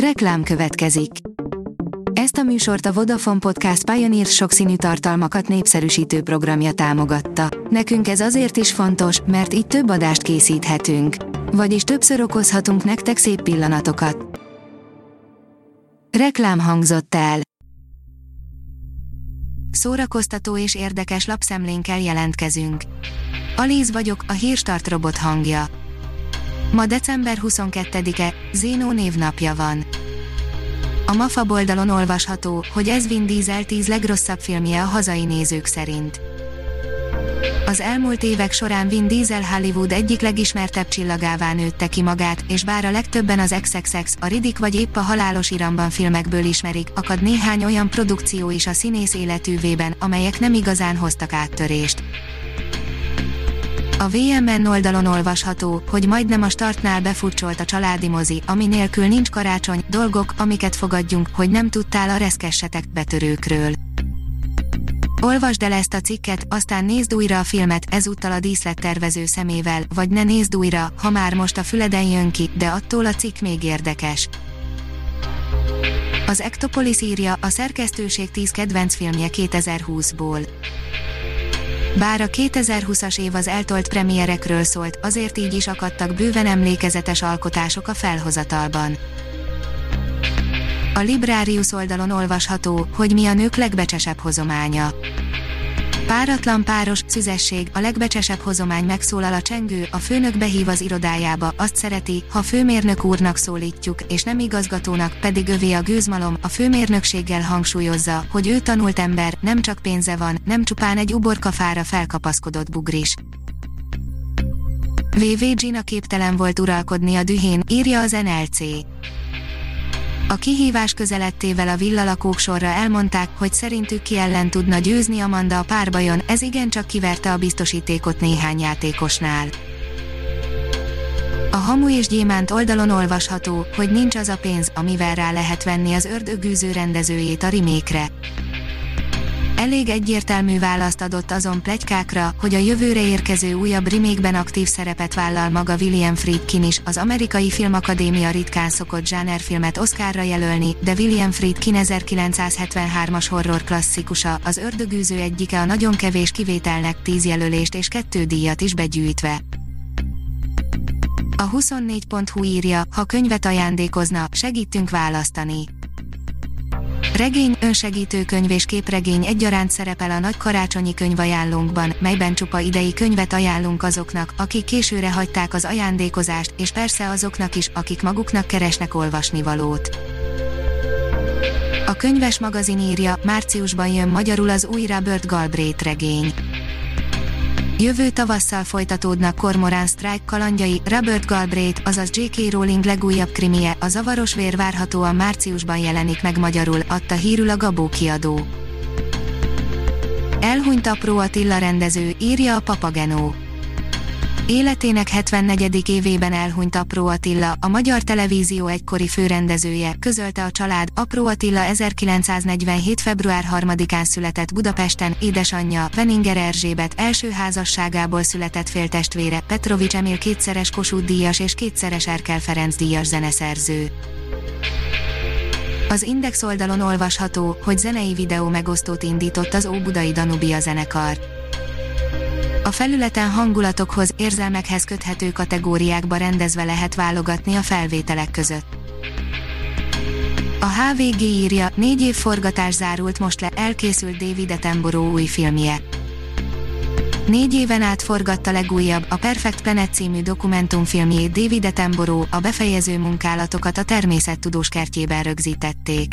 Reklám következik. Ezt a műsort a Vodafone Podcast Pioneer sokszínű tartalmakat népszerűsítő programja támogatta. Nekünk ez azért is fontos, mert így több adást készíthetünk. Vagyis többször okozhatunk nektek szép pillanatokat. Reklám hangzott el. Szórakoztató és érdekes lapszemlénkkel jelentkezünk. Alíz vagyok, a hírstart robot hangja. Ma december 22-e, Zénó névnapja van. A MAFA boldalon olvasható, hogy ez Vin Diesel 10 legrosszabb filmje a hazai nézők szerint. Az elmúlt évek során Vin Diesel Hollywood egyik legismertebb csillagává nőtte ki magát, és bár a legtöbben az XXX, a Ridik vagy épp a Halálos Iramban filmekből ismerik, akad néhány olyan produkció is a színész életűvében, amelyek nem igazán hoztak áttörést. A VMN oldalon olvasható, hogy majdnem a startnál befutcsolt a családi mozi, ami nélkül nincs karácsony, dolgok, amiket fogadjunk, hogy nem tudtál a reszkessetek betörőkről. Olvasd el ezt a cikket, aztán nézd újra a filmet, ezúttal a díszlettervező szemével, vagy ne nézd újra, ha már most a füleden jön ki, de attól a cikk még érdekes. Az Ektopolis írja a szerkesztőség 10 kedvenc filmje 2020-ból. Bár a 2020-as év az eltolt premierekről szólt, azért így is akadtak bőven emlékezetes alkotások a felhozatalban. A Librarius oldalon olvasható, hogy mi a nők legbecsesebb hozománya. Páratlan páros, szüzesség, a legbecsesebb hozomány megszólal a csengő, a főnök behív az irodájába, azt szereti, ha főmérnök úrnak szólítjuk, és nem igazgatónak, pedig övé a gőzmalom, a főmérnökséggel hangsúlyozza, hogy ő tanult ember, nem csak pénze van, nem csupán egy uborkafára felkapaszkodott bugris. VV Gina képtelen volt uralkodni a dühén, írja az NLC. A kihívás közelettével a villalakók sorra elmondták, hogy szerintük ki ellen tudna győzni Amanda a párbajon, ez igencsak kiverte a biztosítékot néhány játékosnál. A Hamu és Gyémánt oldalon olvasható, hogy nincs az a pénz, amivel rá lehet venni az ördögűző rendezőjét a rimékre. Elég egyértelmű választ adott azon plegykákra, hogy a jövőre érkező újabb remékben aktív szerepet vállal maga William Friedkin is, az amerikai filmakadémia ritkán szokott zsánerfilmet Oscarra jelölni, de William Friedkin 1973-as horror klasszikusa, az ördögűző egyike a nagyon kevés kivételnek 10 jelölést és kettő díjat is begyűjtve. A 24.hu írja, ha könyvet ajándékozna, segítünk választani. Regény, önsegítő könyv és képregény egyaránt szerepel a nagy karácsonyi könyvajánlónkban, melyben csupa idei könyvet ajánlunk azoknak, akik későre hagyták az ajándékozást, és persze azoknak is, akik maguknak keresnek olvasnivalót. A könyves magazin írja, márciusban jön magyarul az új Robert Galbraith regény. Jövő tavasszal folytatódnak Cormoran Strike kalandjai, Robert Galbraith, azaz J.K. Rowling legújabb krimie, a zavaros vér várhatóan márciusban jelenik meg magyarul, adta hírül a Gabó kiadó. Elhunyt apró Attila rendező, írja a Papagenó. Életének 74. évében elhunyt Apró Attila, a Magyar Televízió egykori főrendezője, közölte a család, Apró Attila 1947. február 3-án született Budapesten, édesanyja, Veninger Erzsébet első házasságából született féltestvére, Petrovics Emil kétszeres Kossuth díjas és kétszeres Erkel Ferenc díjas zeneszerző. Az Index oldalon olvasható, hogy zenei videó megosztót indított az Óbudai Danubia zenekar. A felületen hangulatokhoz, érzelmekhez köthető kategóriákba rendezve lehet válogatni a felvételek között. A HVG írja, négy év forgatás zárult most le, elkészült David Attenborough új filmje. Négy éven át forgatta legújabb, a Perfect Planet című dokumentumfilmjét David Attenborough, a befejező munkálatokat a természettudós kertjében rögzítették.